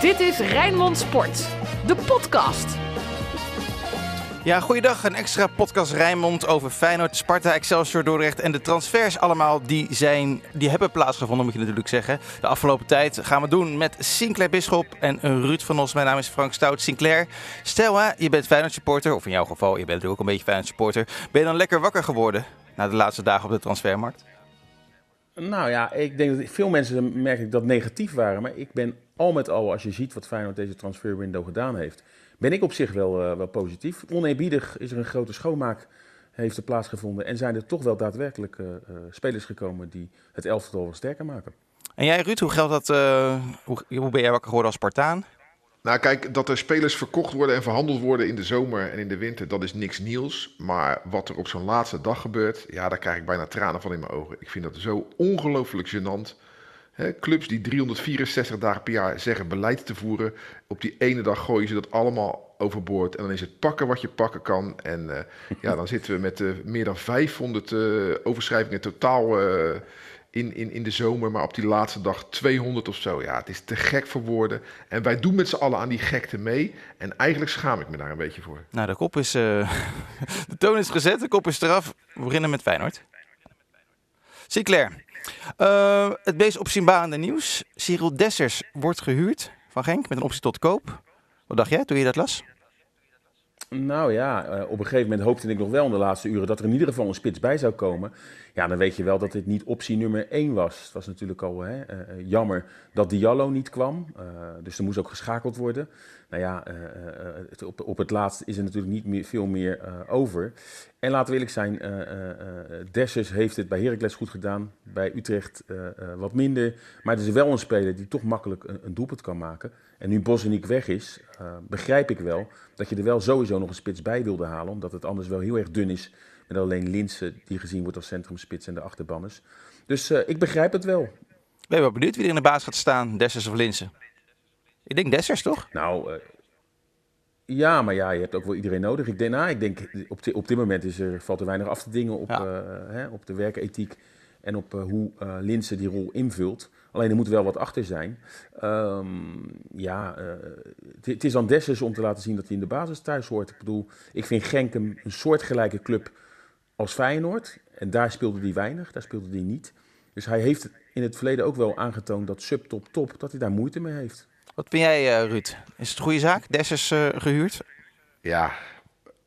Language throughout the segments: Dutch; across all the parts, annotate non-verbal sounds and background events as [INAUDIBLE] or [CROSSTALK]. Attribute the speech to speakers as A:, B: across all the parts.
A: Dit is Rijnmond Sport, de podcast.
B: Ja, goeiedag. Een extra podcast Rijnmond over Feyenoord, Sparta, Excelsior, Dordrecht en de transfers allemaal die, zijn, die hebben plaatsgevonden, moet je natuurlijk zeggen. De afgelopen tijd gaan we doen met Sinclair Bisschop en Ruud van Os. Mijn naam is Frank Stout. Sinclair, stel hè, je bent Feyenoord supporter, of in jouw geval, je bent natuurlijk ook een beetje Feyenoord supporter. Ben je dan lekker wakker geworden na de laatste dagen op de transfermarkt?
C: Nou ja, ik denk dat veel mensen merk ik dat negatief waren. Maar ik ben al met al, als je ziet wat Feyenoord deze transferwindow gedaan heeft, ben ik op zich wel, uh, wel positief. Oneerbiedig is er een grote schoonmaak heeft er plaatsgevonden. En zijn er toch wel daadwerkelijk uh, uh, spelers gekomen die het elftal wel sterker maken.
B: En jij Ruud, hoe geldt dat? hoe, hoe ben jij wakker geworden als Spartaan?
D: Nou, kijk, dat er spelers verkocht worden en verhandeld worden in de zomer en in de winter, dat is niks nieuws. Maar wat er op zo'n laatste dag gebeurt, ja, daar krijg ik bijna tranen van in mijn ogen. Ik vind dat zo ongelooflijk gênant. Clubs die 364 dagen per jaar zeggen beleid te voeren, op die ene dag gooien ze dat allemaal overboord. En dan is het pakken wat je pakken kan. En uh, [LAUGHS] ja, dan zitten we met uh, meer dan 500 uh, overschrijvingen totaal in, in, in de zomer, maar op die laatste dag 200 of zo. Ja, het is te gek voor woorden. En wij doen met z'n allen aan die gekte mee. En eigenlijk schaam ik me daar een beetje voor.
B: Nou, de kop is. [LAUGHS] De toon is gezet, de kop is eraf. We beginnen met Feyenoord. Sinclair. Uh, het meest opzienbarende nieuws. Cyril Dessers wordt gehuurd van Genk met een optie tot koop. Wat dacht jij toen je dat las?
C: Nou ja, uh, op een gegeven moment hoopte ik nog wel in de laatste uren dat er in ieder geval een spits bij zou komen. Ja, dan weet je wel dat dit niet optie nummer 1 was. Het was natuurlijk al hè, uh, jammer dat Diallo niet kwam. Uh, dus er moest ook geschakeld worden. Nou ja, op, op, het laatst is er natuurlijk niet meer, veel meer over. En laten we eerlijk zijn, Dessers heeft het bij Heracles goed gedaan. Bij Utrecht wat minder. Maar het is wel een speler die toch makkelijk een, een doelpunt kan maken. En nu Bosniek weg is, begrijp ik wel dat je er wel sowieso nog een spits bij wilde halen. Omdat het anders wel heel erg dun is met alleen Linsen, die gezien wordt als centrumspits en de achterbanners. Dus uh, ik begrijp het wel.
B: Ben je wel benieuwd wie er in de baas gaat staan, Dessers of Linsen? Ik denk Dessers, toch?
C: Nou, uh, ja, maar ja, je hebt ook wel iedereen nodig. Ik denk, nou, ik denk op, op dit moment is er, valt er weinig af te dingen op, ja. uh, hè, op de werkethiek en op hoe Linsen die rol invult. Alleen er moet wel wat achter zijn. Um, ja, het is aan Dessers om te laten zien dat hij in de basis thuis hoort. Ik bedoel, ik vind Genk een, een soortgelijke club als Feyenoord. En daar speelde hij weinig, daar speelde hij niet. Dus hij heeft in het verleden ook wel aangetoond dat subtop top, dat hij daar moeite mee heeft.
B: Wat ben jij, uh, Ruud? Is het een goede zaak? Dessers uh, gehuurd?
D: Ja.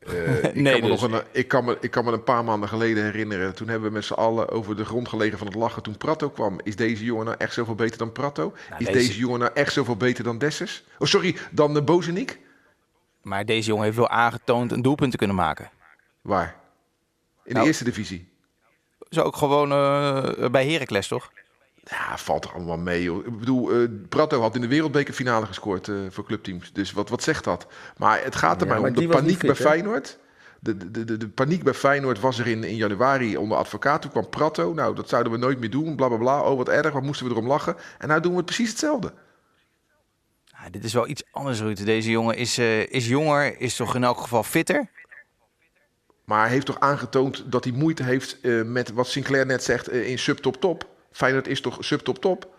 D: Uh, [LAUGHS] ik, nee, kan me dus. nog een, ik, kan me, ik kan me een paar maanden geleden herinneren. Toen hebben we met z'n allen over de grond gelegen van het lachen toen Prato kwam. Is deze jongen nou echt zoveel beter dan Prato? Nou, is deze... deze... jongen nou echt zoveel beter dan Dessers? Oh, sorry, dan de Bozenik?
B: Maar deze jongen heeft wel aangetoond een doelpunt te kunnen maken.
D: Waar? In nou, de eerste divisie.
B: Zo ook gewoon uh, bij Heracles, toch?
D: Ja, valt er allemaal mee. Joh. Ik bedoel, uh, Prato had in de wereldbekerfinale gescoord uh, voor clubteams. Dus wat, wat zegt dat? Maar het gaat er ja, maar om de paniek fit, bij Feyenoord. De, de, de, de, paniek bij Feyenoord was er in, in januari onder advocaat. Toen kwam Prato. Nou, dat zouden we nooit meer doen. Bla bla bla. Oh, wat erg. Wat moesten we erom lachen? En nou doen we precies hetzelfde.
B: Ja, dit is wel iets anders, Ruud. Deze jongen is, uh, is jonger, is toch in elk geval fitter.
D: Maar hij heeft toch aangetoond dat hij moeite heeft uh, met wat Sinclair net zegt uh, in subtop-top. Feyenoord is toch subtop-top? En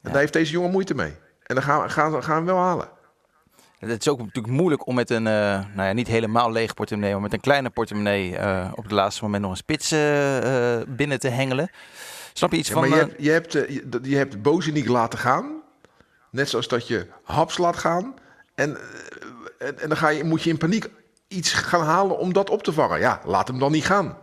D: ja. daar heeft deze jongen moeite mee. En dan gaan we, gaan, gaan we wel halen.
B: Het is ook natuurlijk moeilijk om met een, uh, nou ja, niet helemaal leeg portemonnee, maar met een kleine portemonnee op het laatste moment nog een spits binnen te hengelen. Snap je iets ja, van...
D: Maar je hebt, je hebt, je, je hebt Bozeniek laten gaan. Net zoals dat je Haps laat gaan. En, en, en dan ga je, moet je in paniek iets gaan halen om dat op te vangen. Ja, laat hem dan niet gaan.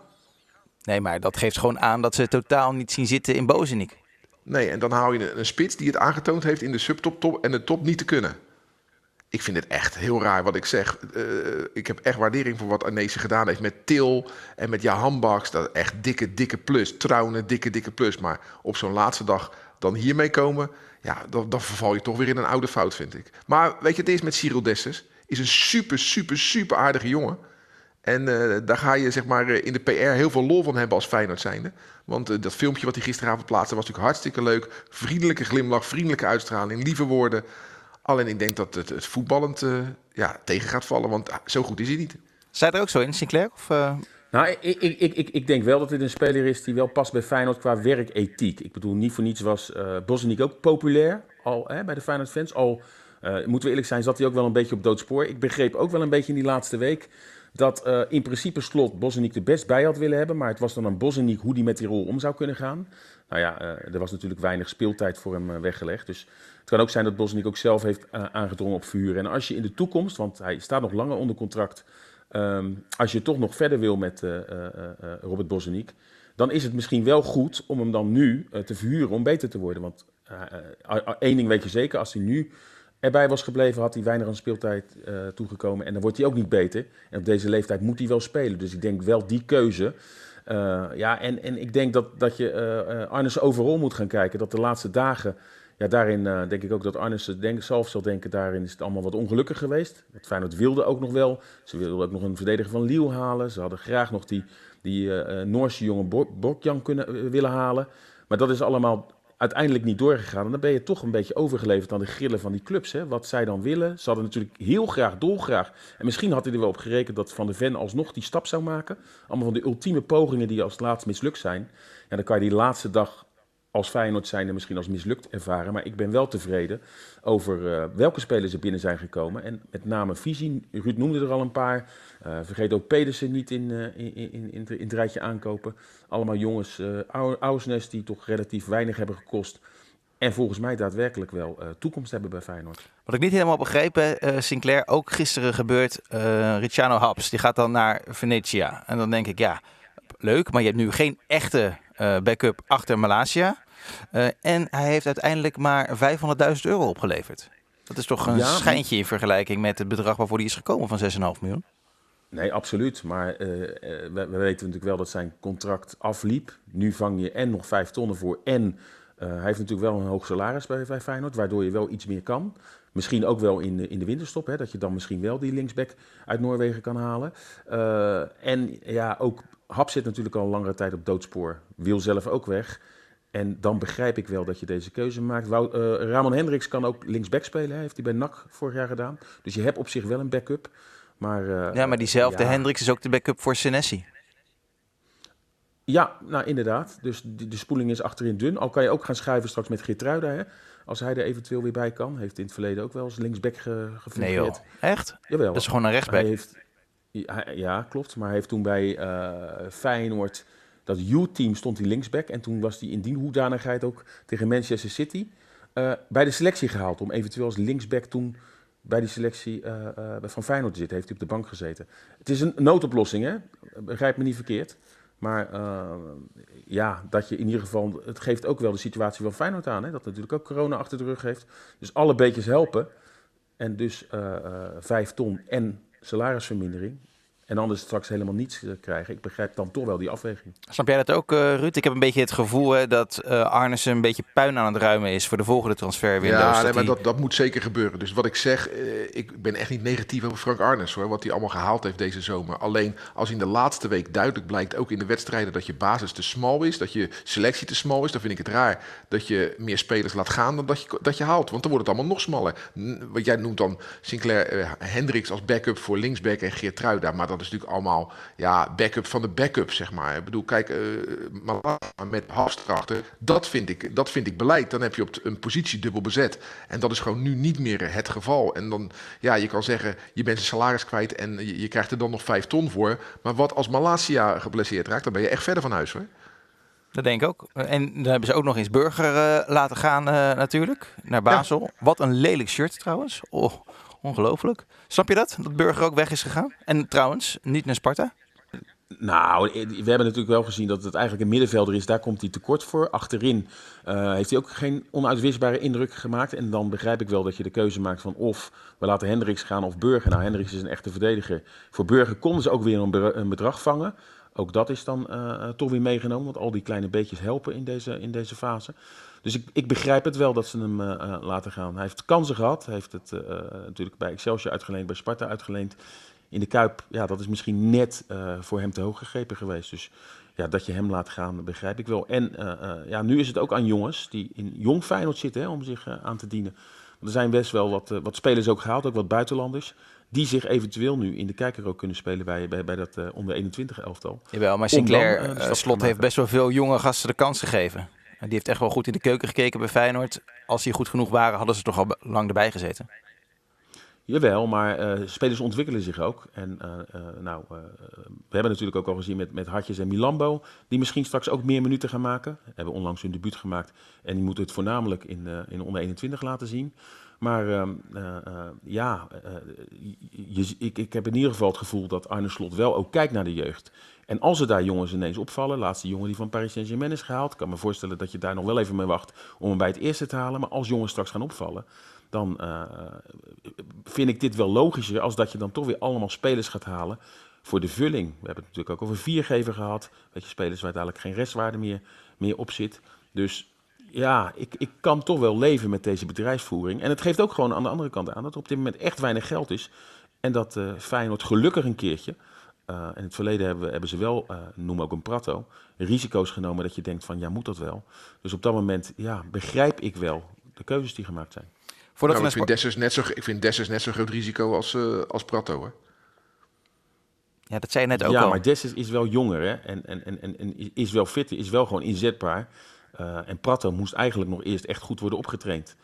B: Nee, maar dat geeft gewoon aan dat ze totaal niet zien zitten in Bozenik.
D: Nee, en dan haal je een, spits die het aangetoond heeft in de subtop top en de top niet te kunnen. Ik vind het echt heel raar wat ik zeg. Uh, ik heb echt waardering voor wat Arnezen gedaan heeft met Til en met Jahan Baks. Dat echt dikke, dikke plus. Trouwen, dikke, dikke plus. Maar op zo'n laatste dag dan hiermee komen... Ja, dan, dan verval je toch weer in een oude fout, vind ik. Maar weet je, het is met Cyril Dessers is een super, super, super aardige jongen. En uh, daar ga je zeg maar, in de PR heel veel lol van hebben als Feyenoord zijnde. Want uh, dat filmpje wat hij gisteravond plaatste was natuurlijk hartstikke leuk. Vriendelijke glimlach, vriendelijke uitstraling, lieve woorden. Alleen ik denk dat het, het voetballend uh, ja, tegen gaat vallen, want zo goed is hij niet.
B: Zij er ook zo in, Sinclair? Of,
C: nou, ik, ik, ik, ik denk wel dat dit een speler is die wel past bij Feyenoord qua werkethiek. Ik bedoel, niet voor niets was uh, Bosniek ook populair al hè, bij de Feyenoord fans. Al, moeten we eerlijk zijn, zat hij ook wel een beetje op doodspoor. Ik begreep ook wel een beetje in die laatste week dat uh, in principe Slot Bosniek er best bij had willen hebben. Maar het was dan aan Bosniek hoe die met die rol om zou kunnen gaan. Nou ja, uh, er was natuurlijk weinig speeltijd voor hem weggelegd. Dus het kan ook zijn dat Bosniek ook zelf heeft aangedrongen op vuur. En als je in de toekomst, want hij staat nog langer onder contract... Um, als je toch nog verder wil met Robert Bosniek dan is het misschien wel goed om hem dan nu te verhuren om beter te worden. Want één ding weet je zeker, als hij nu erbij was gebleven, had hij weinig aan speeltijd uh, toegekomen. En dan wordt hij ook niet beter. En op deze leeftijd moet hij wel spelen. Dus ik denk wel die keuze. ja, en, en ik denk dat, dat je Arnes overal moet gaan kijken. Dat de laatste dagen ja, daarin uh, denk ik ook dat Arnes denk, zelf zal denken, daarin is het allemaal wat ongelukkig geweest. Het Feyenoord wilde ook nog wel. Ze wilden ook nog een verdediger van Liel halen. Ze hadden graag nog die, die uh, Noorse jongen Bokjan kunnen uh, willen halen. Maar dat is allemaal uiteindelijk niet doorgegaan. En dan ben je toch een beetje overgeleverd aan de grillen van die clubs. Hè? Wat zij dan willen. Ze hadden natuurlijk heel graag, dolgraag. En misschien had hij er wel op gerekend dat Van de Ven alsnog die stap zou maken. Allemaal van die ultieme pogingen die als laatst mislukt zijn. En dan kan je die laatste dag als Feyenoord zijn er misschien als mislukt ervaren. Maar ik ben wel tevreden over uh, welke spelers er binnen zijn gekomen. En met name visie. Ruud noemde er al een paar. Uh, vergeet ook Pedersen niet in, uh, in, in, in, in, het rijtje aankopen. Allemaal jongens, uh, Oudsnes die toch relatief weinig hebben gekost. En volgens mij daadwerkelijk wel toekomst hebben bij Feyenoord.
B: Wat ik niet helemaal begrepen, Sinclair, ook gisteren gebeurt. Ricciano Haps, die gaat dan naar Venetia. En dan denk ik, ja, leuk. Maar je hebt nu geen echte backup achter Malasia. en hij heeft uiteindelijk maar 500.000 euro opgeleverd. Dat is toch een ja, schijntje in vergelijking met het bedrag waarvoor hij is gekomen van 6,5 miljoen?
C: Nee, absoluut. Maar uh, we, we, weten natuurlijk wel dat zijn contract afliep. Nu vang je en nog vijf tonnen voor. En uh, hij heeft natuurlijk wel een hoog salaris bij, bij Feyenoord, waardoor je wel iets meer kan. Misschien ook wel in de, in de winterstop, hè, dat je dan misschien wel die linksback uit Noorwegen kan halen. Uh, en ja, ook Hap zit natuurlijk al een langere tijd op doodspoor. Wil zelf ook weg. En dan begrijp ik wel dat je deze keuze maakt. Wout, Ramon Hendricks kan ook linksback spelen, heeft hij bij NAC vorig jaar gedaan. Dus je hebt op zich wel een backup. Maar, uh,
B: ja, maar diezelfde ja. Hendricks is ook de backup voor Senesi.
C: Ja, nou inderdaad. Dus de, de, spoeling is achterin dun. Al kan je ook gaan schuiven straks met Geertruida, hè? Als hij er eventueel weer bij kan. Heeft in het verleden ook wel eens linksback ge,
B: Nee joh, echt?
C: Jawel.
B: Dat is gewoon een rechtsback.
C: Hij heeft, ja, klopt. Maar hij heeft toen bij uh, Feyenoord... Dat U-team stond hij linksback. En toen was hij in die hoedanigheid ook tegen Manchester City... Uh, bij de selectie gehaald om eventueel als linksback toen bij die selectie uh, van Feyenoord zit. Heeft hij op de bank gezeten. Het is een noodoplossing, hè? begrijp me niet verkeerd. Maar ja, dat je in ieder geval... Het geeft ook wel de situatie van Feyenoord aan. Hè? Dat natuurlijk ook corona achter de rug heeft. Dus alle beetjes helpen. En dus vijf ton en salarisvermindering. En anders straks helemaal niets krijgen. Ik begrijp dan toch wel die afweging.
B: Snap jij dat ook, uh, Ruud? Ik heb een beetje het gevoel hè, dat uh, Arnissen een beetje puin aan het ruimen is voor de volgende transferwindows.
D: Ja, nee,
B: dat
D: maar
B: die...
D: dat, dat moet zeker gebeuren. Dus wat ik zeg, uh, ik ben echt niet negatief over Frank Arnes, hoor. Wat hij allemaal gehaald heeft deze zomer. Alleen als in de laatste week duidelijk blijkt, ook in de wedstrijden, dat je basis te smal is. Dat je selectie te smal is. Dan vind ik het raar dat je meer spelers laat gaan dan dat je, dat je haalt. Want dan wordt het allemaal nog smaller. Wat jij noemt dan Sinclair Hendricks als backup voor linksback en Geertruida. Maar dat is natuurlijk allemaal ja, backup van de backup, zeg maar. Ik bedoel, kijk, uh, met halfstrachten, dat vind, ik, dat vind ik beleid. Dan heb je op een positie dubbel bezet. En dat is gewoon nu niet meer het geval. En dan, ja, je kan zeggen, je bent zijn salaris kwijt en je, je krijgt er dan nog vijf ton voor. Maar wat als Malasia geblesseerd raakt, dan ben je echt verder van huis, hoor.
B: Dat denk ik ook. En dan hebben ze ook nog eens Burger uh, laten gaan uh, natuurlijk, naar Basel. Ja. Wat een lelijk shirt trouwens. Oh, ongelooflijk. Snap je dat? Dat Burger ook weg is gegaan? En trouwens, niet naar Sparta?
C: Nou, we hebben natuurlijk wel gezien dat het eigenlijk een middenvelder is. Daar komt hij tekort voor. Achterin uh, heeft hij ook geen onuitwisbare indruk gemaakt. En dan begrijp ik wel dat je de keuze maakt van of we laten Hendricks gaan of Burger. Nou, Hendricks is een echte verdediger. Voor Burger konden ze ook weer een, bedrag vangen. Ook dat is dan uh, toch weer meegenomen, want al die kleine beetjes helpen in deze, in deze fase. Dus ik, ik begrijp het wel dat ze hem uh, laten gaan. Hij heeft kansen gehad. Hij heeft het natuurlijk bij Excelsior uitgeleend, bij Sparta uitgeleend in de Kuip, ja, dat is misschien net uh, voor hem te hoog gegrepen geweest. Dus ja, dat je hem laat gaan, begrijp ik wel. En ja, nu is het ook aan jongens die in jong Feyenoord zitten hè, om zich aan te dienen. Want er zijn best wel wat, wat spelers ook gehaald, ook wat buitenlanders. Die zich eventueel nu in de kijker ook kunnen spelen bij, bij, bij dat onder 21 elftal.
B: Jawel, maar Sinclair, dan, Slot heeft best wel veel jonge gasten de kans gegeven. Die heeft echt wel goed in de keuken gekeken bij Feyenoord. Als die goed genoeg waren, hadden ze toch al lang erbij gezeten.
C: Jawel, maar uh, spelers ontwikkelen zich ook. En uh, uh, nou, we hebben natuurlijk ook al gezien met, met Hartjes en Milambo, die misschien straks ook meer minuten gaan maken. Hebben onlangs hun debuut gemaakt en die moeten het voornamelijk in, in onder 21 laten zien. Maar ehm, ja, je, ik, ik heb in ieder geval het gevoel dat Arne Slot wel ook kijkt naar de jeugd. En als er daar jongens ineens opvallen, laatste jongen die van Paris Saint-Germain is gehaald, kan me voorstellen dat je daar nog wel even mee wacht om hem bij het eerste te halen. Maar als jongens straks gaan opvallen, dan vind ik dit wel logischer als dat je dan toch weer allemaal spelers gaat halen voor de vulling. We hebben het natuurlijk ook over viergever gehad. Weet je, spelers waar uiteindelijk geen restwaarde meer, meer op zit. Dus ja, ik, ik kan toch wel leven met deze bedrijfsvoering. En het geeft ook gewoon aan de andere kant aan dat er op dit moment echt weinig geld is. En dat uh, Feyenoord gelukkig een keertje, uh, in het verleden hebben, hebben ze wel, uh, noem ook een prato, risico's genomen dat je denkt van ja, moet dat wel? Dus op dat moment, ja, begrijp ik wel de keuzes die gemaakt zijn.
D: Voordat nou, ik, vind Dessers net zo, ik vind Dessers net zo groot risico als, uh, als Prato. Hoor.
B: Ja, dat zei je net ook
C: ja,
B: al.
C: maar Dessers is wel jonger hè? En, en, en, en, is wel fit, is wel gewoon inzetbaar. Uh, en Prato moest eigenlijk nog eerst echt goed worden opgetraind.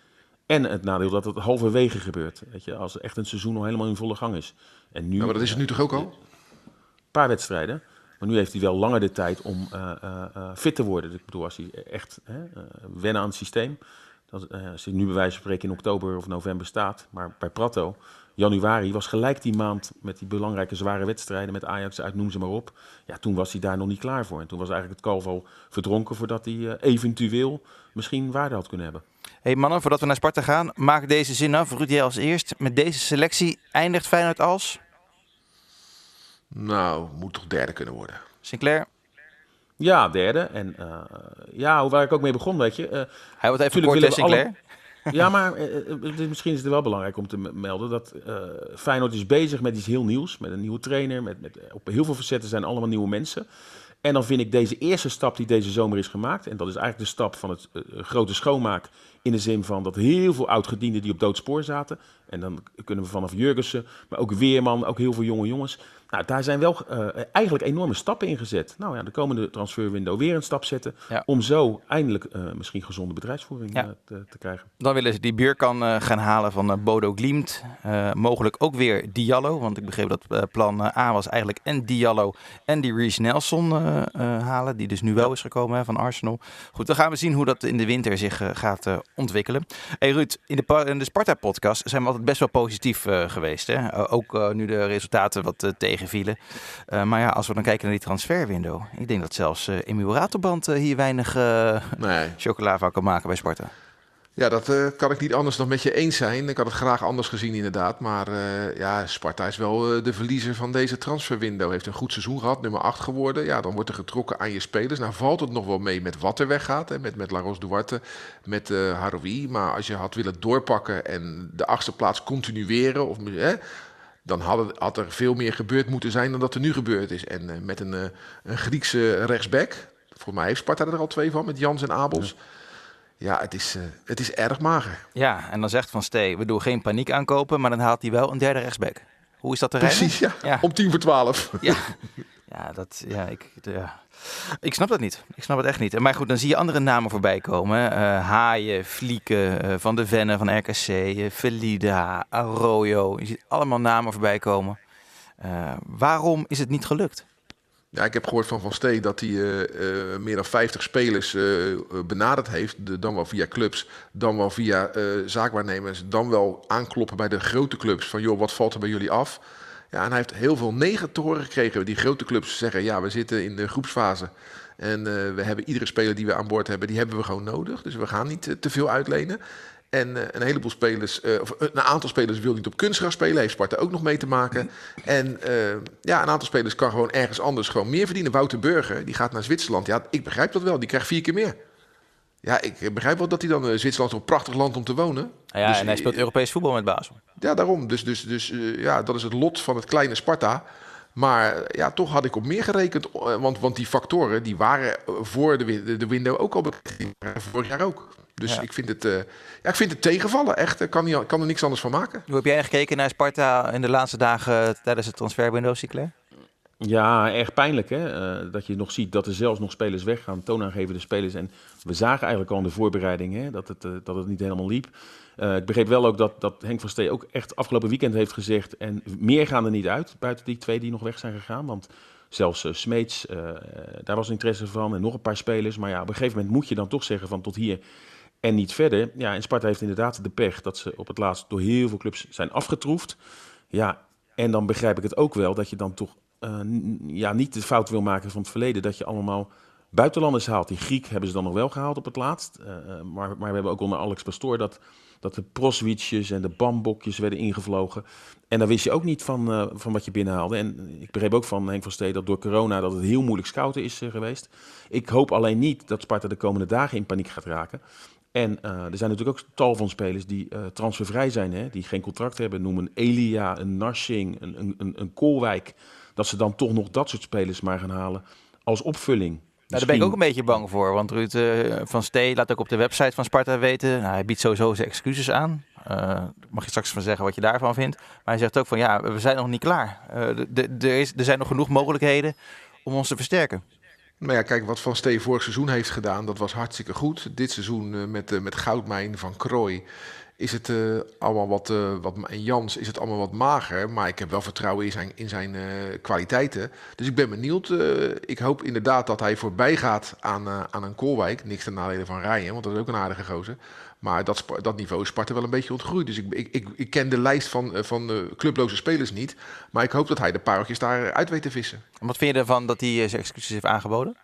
C: En het nadeel dat het halverwege gebeurt. Weet je, als echt een seizoen nog helemaal in volle gang is. En nu,
D: maar dat is het nu toch ook al?
C: Een paar wedstrijden. Maar nu heeft hij wel langer de tijd om uh, uh, fit te worden. Ik bedoel, als hij echt wennen aan het systeem. Dat, als hij nu bij wijze van spreken in oktober of november staat. Maar bij Prato, januari, was gelijk die maand met die belangrijke zware wedstrijden met Ajax uit, noem ze maar op. Ja, toen was hij daar nog niet klaar voor. En toen was eigenlijk het kalf al verdronken voordat hij uh, eventueel misschien waarde had kunnen hebben.
B: hey mannen, voordat we naar Sparta gaan, maak deze zin af. Ruud, jij als eerst. Met deze selectie eindigt Feyenoord als?
D: Nou, moet toch derde kunnen worden.
B: Sinclair?
C: Ja, derde. En uh, ja, waar ik ook mee begon, weet je. Uh,
B: Hij wordt even kort, Sinclair.
C: Alle... Ja, maar uh, misschien is het wel belangrijk om te melden dat Feyenoord is bezig met iets heel nieuws. Met een nieuwe trainer, met, met, op heel veel facetten zijn allemaal nieuwe mensen. En dan vind ik deze eerste stap die deze zomer is gemaakt, en dat is eigenlijk de stap van het grote schoonmaak in de zin van dat heel veel oudgedienden die op doodspoor zaten. En dan kunnen we vanaf Jurgensen, maar ook Weerman, ook heel veel jonge jongens. Nou, daar zijn wel uh, eigenlijk enorme stappen in gezet. Nou ja, de komende transferwindow weer een stap zetten. Ja. Om zo eindelijk uh, misschien gezonde bedrijfsvoering ja. te, te, krijgen.
B: Dan willen ze die buurkan gaan halen van Bodo Glimt. mogelijk ook weer Diallo. Want ik begreep dat plan A was eigenlijk en Diallo en die Reece Nelson halen. Die dus nu wel is gekomen hè, van Arsenal. Goed, dan gaan we zien hoe dat in de winter zich gaat ontwikkelen. Hey Ruud, in de, in de Sparta-podcast zijn we altijd best wel positief geweest. Hè? ook nu de resultaten wat tegen tegenvielen. Maar ja, als we dan kijken naar die transferwindow. Ik denk dat zelfs uh, Ratelband uh, hier weinig nee. [LAUGHS] chocola van kan maken bij Sparta.
D: Ja, dat uh, kan ik niet anders dan met je eens zijn. Ik had het graag anders gezien inderdaad. Maar uh, ja, Sparta is wel uh, de verliezer van deze transferwindow. Heeft een goed seizoen gehad, nummer 8 geworden. Ja, dan wordt er getrokken aan je spelers. Nou valt het nog wel mee met wat er weggaat. Met, met Laros Duarte, met Haroui. Maar als je had willen doorpakken en de achtste plaats continueren... Of, dan had, had, er veel meer gebeurd moeten zijn dan dat er nu gebeurd is. En met een, een Griekse rechtsback, voor mij heeft Sparta er al twee van, met Jans en Abels. Ja het, is, uh, het is erg mager.
B: Ja, en dan zegt Van Stee, we doen geen paniek aankopen, maar dan haalt hij wel een derde rechtsback. Hoe is dat te
D: Precies, ja. ja. Om tien voor twaalf. [LAUGHS]
B: Ja, ja, dat, ja, ik, ja. Ik snap dat niet. Ik snap het echt niet. Maar goed, dan zie je andere namen voorbij komen. Uh, Haaien, Vlieken, uh, Van de Venne van RKC, uh, Felida, Arroyo. Je ziet allemaal namen voorbij komen. waarom is het niet gelukt?
D: Ja, ik heb gehoord van Van Stee dat hij meer dan 50 spelers benaderd heeft. dan wel via clubs, dan wel via zaakwaarnemers. Dan wel aankloppen bij de grote clubs. Van joh, wat valt er bij jullie af? Ja, en hij heeft heel veel negen te gekregen. Die grote clubs zeggen, ja, we zitten in de groepsfase. En uh, we hebben iedere speler die we aan boord hebben, die hebben we gewoon nodig. Dus we gaan niet uh, te veel uitlenen. En uh, een heleboel spelers, of een aantal spelers wil niet op kunstgras spelen. Heeft Sparta ook nog mee te maken. En ja, een aantal spelers kan gewoon ergens anders gewoon meer verdienen. Wouter Burger, die gaat naar Zwitserland. Ja, ik begrijp dat wel. Die krijgt vier keer meer. Ja, ik begrijp wel dat hij dan uh, Zwitserland een prachtig land om te wonen.
B: Ja, dus, en hij speelt Europees voetbal met Basel.
D: Ja, daarom. Dus, dus, dus ja, dat is het lot van het kleine Sparta. Maar ja, toch had ik op meer gerekend. Want, want die factoren die waren voor de, de, de window ook al bekend. Vorig jaar ook. Dus ja. ik, vind het, uh, ja, ik vind het tegenvallen. Echt, ik kan, niet, kan er niks anders van maken.
B: Hoe heb jij gekeken naar Sparta in de laatste dagen tijdens het transferwindow, Sinclair?
C: Ja, erg pijnlijk hè. Eh, dat je nog ziet dat er zelfs nog spelers weggaan, toonaangevende spelers. En we zagen eigenlijk al in de voorbereiding hè, dat, het, eh, dat het niet helemaal liep. Eh, ik begreep wel ook dat, dat Henk van Stee ook echt afgelopen weekend heeft gezegd. En meer gaan er niet uit, buiten die twee die nog weg zijn gegaan. Want zelfs Smeets, daar was interesse van. En nog een paar spelers. Maar ja, op een gegeven moment moet je dan toch zeggen van tot hier en niet verder. Ja, en Sparta heeft inderdaad de pech dat ze op het laatst door heel veel clubs zijn afgetroefd. Ja, en dan begrijp ik het ook wel dat je dan toch uh, ja, niet de fout wil maken van het verleden. Dat je allemaal buitenlanders haalt. Die Griek hebben ze dan nog wel gehaald op het laatst. Uh, maar, maar we hebben ook onder Alex Pastoor dat, dat de proswitjes en de bambokjes werden ingevlogen. En dan wist je ook niet van, van wat je binnenhaalde. En ik begreep ook van Henk van Stee dat door corona dat het heel moeilijk scouten is geweest. Ik hoop alleen niet dat Sparta de komende dagen in paniek gaat raken. En uh, er zijn natuurlijk ook tal van spelers die uh, transfervrij zijn, hè, die geen contract hebben. Noem een Elia, een Narsing, een, een, een, een Koolwijk dat ze dan toch nog dat soort spelers maar gaan halen als opvulling.
B: Nou, daar ben ik ook een beetje bang voor. Want Ruud uh, van Stee laat ook op de website van Sparta weten. Nou, hij biedt sowieso zijn excuses aan. Uh, mag je straks van zeggen wat je daarvan vindt. Maar hij zegt ook van ja, we zijn nog niet klaar. Uh, er, er zijn nog genoeg mogelijkheden om ons te versterken.
D: Nou ja, kijk, wat Van Stee vorig seizoen heeft gedaan, dat was hartstikke goed. Dit seizoen met, met Goudmijn van Krooi is het uh, allemaal wat, wat. En Jans is het allemaal wat mager. Maar ik heb wel vertrouwen in zijn, in zijn kwaliteiten. Dus ik ben benieuwd. ik hoop inderdaad dat hij voorbij gaat aan, aan een Koolwijk. Niks ten nadele van Rijen, want dat is ook een aardige gozer. Maar dat, dat niveau is Sparta wel een beetje ontgroeid. Dus ik, ik, ik, ik ken de lijst van, van clubloze spelers niet. Maar ik hoop dat hij de pareltjes daar uit weet te vissen.
B: En wat vind je ervan dat hij zijn excuses heeft aangeboden?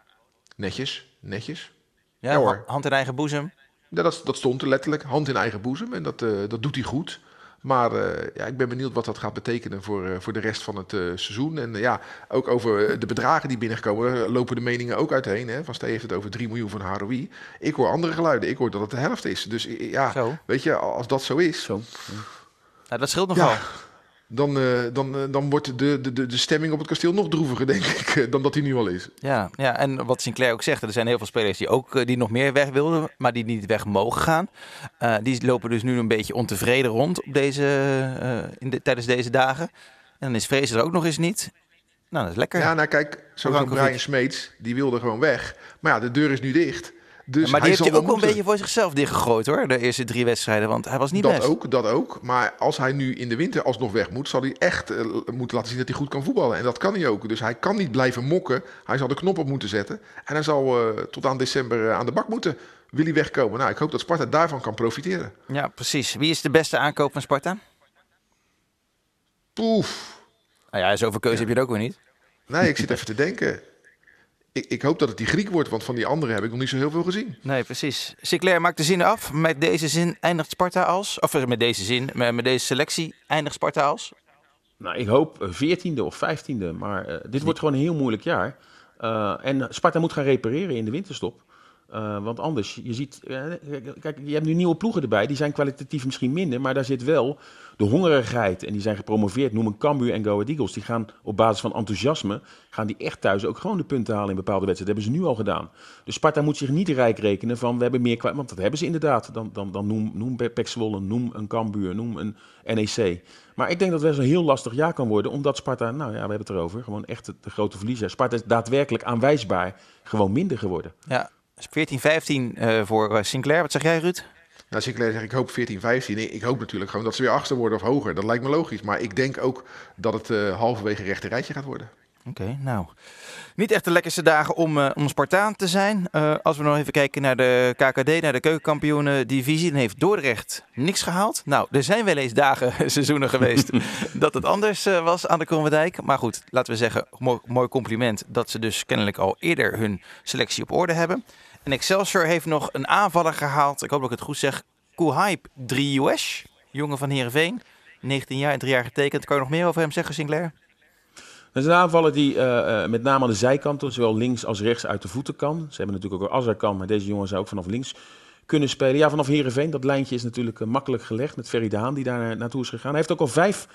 D: Netjes, netjes.
B: Ja, ja hoor. hand in eigen boezem.
D: Ja, dat, dat stond er letterlijk, hand in eigen boezem. En dat, uh, dat doet hij goed. Maar uh, ja, ik ben benieuwd wat dat gaat betekenen voor, uh, voor de rest van het seizoen. En ja, ook over de bedragen die binnenkomen, lopen de meningen ook uiteen. Hè? Van Stee heeft het over 3 miljoen van HROI. Ik hoor andere geluiden. Ik hoor dat het de helft is. Dus ja, zo. weet je, als dat zo is... Zo.
B: Dat scheelt nogal. Ja
D: dan, uh, dan, uh, dan wordt de, de, de stemming op het kasteel nog droeviger, denk ik, eh, dan dat hij nu al is.
B: Ja, ja, en wat Sinclair ook zegt, er zijn heel veel spelers die ook die nog meer weg wilden, maar die niet weg mogen gaan. Uh, die lopen dus nu een beetje ontevreden rond op deze, in de, tijdens deze dagen. En dan is Vrezen er ook nog eens niet. Nou, dat is lekker.
D: Ja, nou kijk, zoals zo Brian Smeets, die wilde gewoon weg. Maar ja, de deur is nu dicht. Dus
B: maar die heeft hij ook wel een beetje voor zichzelf dichtgegooid hoor, de eerste drie wedstrijden, want hij was niet
D: dat
B: best.
D: ook, dat ook. Maar als hij nu in de winter alsnog weg moet, zal hij echt uh, moeten laten zien dat hij goed kan voetballen. En dat kan hij ook. Dus hij kan niet blijven mokken. Hij zal de knop op moeten zetten. En hij zal uh, tot aan december uh, aan de bak moeten. Wil hij wegkomen? Nou, ik hoop dat Sparta daarvan kan profiteren.
B: Ja, precies. Wie is de beste aankoop van Sparta?
D: Poef.
B: Nou ja, zoveel keuze ja. heb je er ook weer niet.
D: Nee, ik zit even te denken. Ik, ik, hoop dat het die Griek wordt, want van die andere heb ik nog niet zo heel veel gezien.
B: Nee, precies. Sinclair maakt de zin af. Met deze zin eindigt Sparta als? Of met deze zin, met deze selectie eindigt Sparta als?
C: Nou, ik hoop veertiende of vijftiende. Maar uh, dit wordt gewoon een heel moeilijk jaar. Uh, en Sparta moet gaan repareren in de winterstop. Uh, want anders, je ziet, kijk, je hebt nu nieuwe ploegen erbij, die zijn kwalitatief misschien minder, maar daar zit wel de hongerigheid. En die zijn gepromoveerd, noem een Cambuur en Go Eagles. Die gaan op basis van enthousiasme, gaan die echt thuis ook gewoon de punten halen in bepaalde wedstrijden. Dat hebben ze nu al gedaan. Dus Sparta moet zich niet rijk rekenen van, we hebben meer kwaliteit, want dat hebben ze inderdaad. Dan, dan, dan noem, noem Pek noem een Cambuur, noem een NEC. Maar ik denk dat het wel een heel lastig jaar kan worden, omdat Sparta, nou ja, we hebben het erover, gewoon echt de, de grote verliezer. Sparta is daadwerkelijk aanwijsbaar gewoon minder geworden.
B: Ja, 14, 15 uh, voor uh, Sinclair. Wat zeg jij, Ruud?
D: Nou, Sinclair zegt ik hoop 14, 15. Ik hoop natuurlijk gewoon dat ze weer achter worden of hoger. Dat lijkt me logisch. Maar ik denk ook dat het uh, halverwege rechte rijtje gaat worden.
B: Oké, okay, nou. Niet echt de lekkerste dagen om, uh, om Spartaan te zijn. Uh, als we nog even kijken naar de KKD, naar de keukenkampioenen divisie. Dan heeft Dordrecht niks gehaald. Nou, er zijn wel eens dagen, [LAUGHS] seizoenen geweest [LAUGHS] dat het anders uh, was aan de Krommerdijk. Maar goed, laten we zeggen, mooi, mooi compliment dat ze dus kennelijk al eerder hun selectie op orde hebben. En Excelsior heeft nog een aanvaller gehaald. Ik hoop dat ik het goed zeg. Hype 3 US, jongen van Heerenveen. 19 jaar en 3 jaar getekend. Kan je nog meer over hem zeggen, Sinclair?
C: Dat is een aanvaller die uh, uh, met name aan de zijkanten, zowel links als rechts, uit de voeten kan. Ze hebben natuurlijk ook Azar kan, maar deze jongen zou ook vanaf links kunnen spelen. Ja, vanaf Heerenveen, dat lijntje is natuurlijk uh, makkelijk gelegd met Ferry Daan die daar naartoe is gegaan. Hij heeft ook al vijf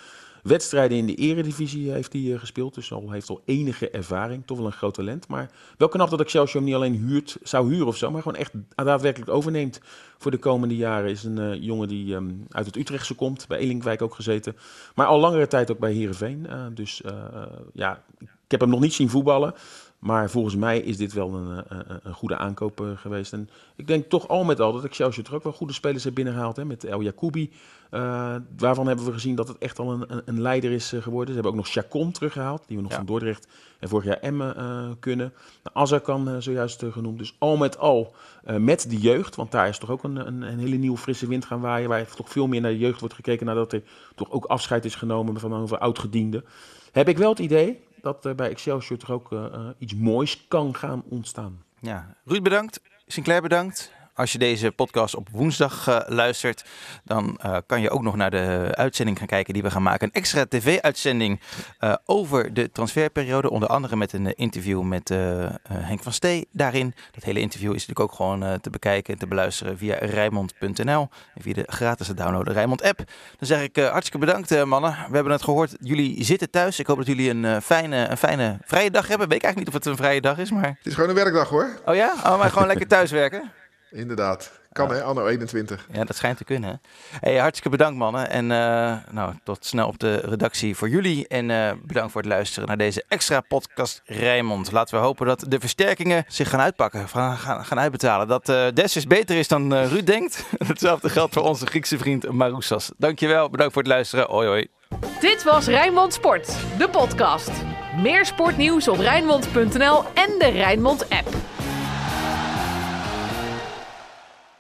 C: wedstrijden in de eredivisie heeft hij uh, gespeeld. Dus al heeft al enige ervaring. Toch wel een groot talent. Maar wel knap dat Excelsior hem niet alleen huurt, zou huren of zo. Maar gewoon echt daadwerkelijk overneemt voor de komende jaren. Is een uh, jongen die um, uit het Utrechtse komt. Bij Elinkwijk ook gezeten. Maar al langere tijd ook bij Heerenveen. Uh, dus ja, ik heb hem nog niet zien voetballen. Maar volgens mij is dit wel een, een, een goede aankoop geweest. En ik denk toch al met al dat Excelsior er ook wel goede spelers heeft binnengehaald. Hè, met El Jacoubi. Uh, waarvan hebben we gezien dat het echt al een, een leider is geworden. Ze hebben ook nog Chacon teruggehaald. Die we nog van Dordrecht en vorig jaar Emmen kunnen. Nou, Azar kan uh, zojuist genoemd. Dus al met al met de jeugd. Want daar is toch ook een, een, een, hele nieuwe frisse wind gaan waaien. Waar toch veel meer naar de jeugd wordt gekeken. Nadat er toch ook afscheid is genomen van over oudgedienden. Heb ik wel het idee dat er bij Excelsior toch ook iets moois kan gaan ontstaan.
B: Ja, Ruud bedankt. Sinclair bedankt. Als je deze podcast op woensdag uh, luistert, dan uh, kan je ook nog naar de uitzending gaan kijken die we gaan maken. Een extra tv-uitzending uh, over de transferperiode. Onder andere met een interview met Henk van Stee daarin. Dat hele interview is natuurlijk ook gewoon te bekijken en te beluisteren via Rijmond.nl. En via de gratis te downloaden Rijmond-app. Dan zeg ik hartstikke bedankt mannen. We hebben het gehoord, jullie zitten thuis. Ik hoop dat jullie een, fijne, een fijne vrije dag hebben. Ik weet eigenlijk niet of het een vrije dag is, maar...
D: Het is gewoon een werkdag hoor.
B: Oh ja? Oh, maar gewoon lekker thuiswerken?
D: Inderdaad. Kan hè, anno 21.
B: Ja, dat schijnt te kunnen. Hey, hartstikke bedankt mannen. En uh, nou, tot snel op de redactie voor jullie. En uh, bedankt voor het luisteren naar deze extra podcast Rijmond. Laten we hopen dat de versterkingen zich gaan uitpakken, gaan, gaan uitbetalen. Dat uh, Dessus beter is dan Ruud denkt. [LAUGHS] Hetzelfde geldt voor onze Griekse vriend Marousas. Dankjewel, bedankt voor het luisteren. Hoi hoi.
A: Dit was Rijnmond Sport, de podcast. Meer sportnieuws op Rijnmond.nl en de Rijnmond app.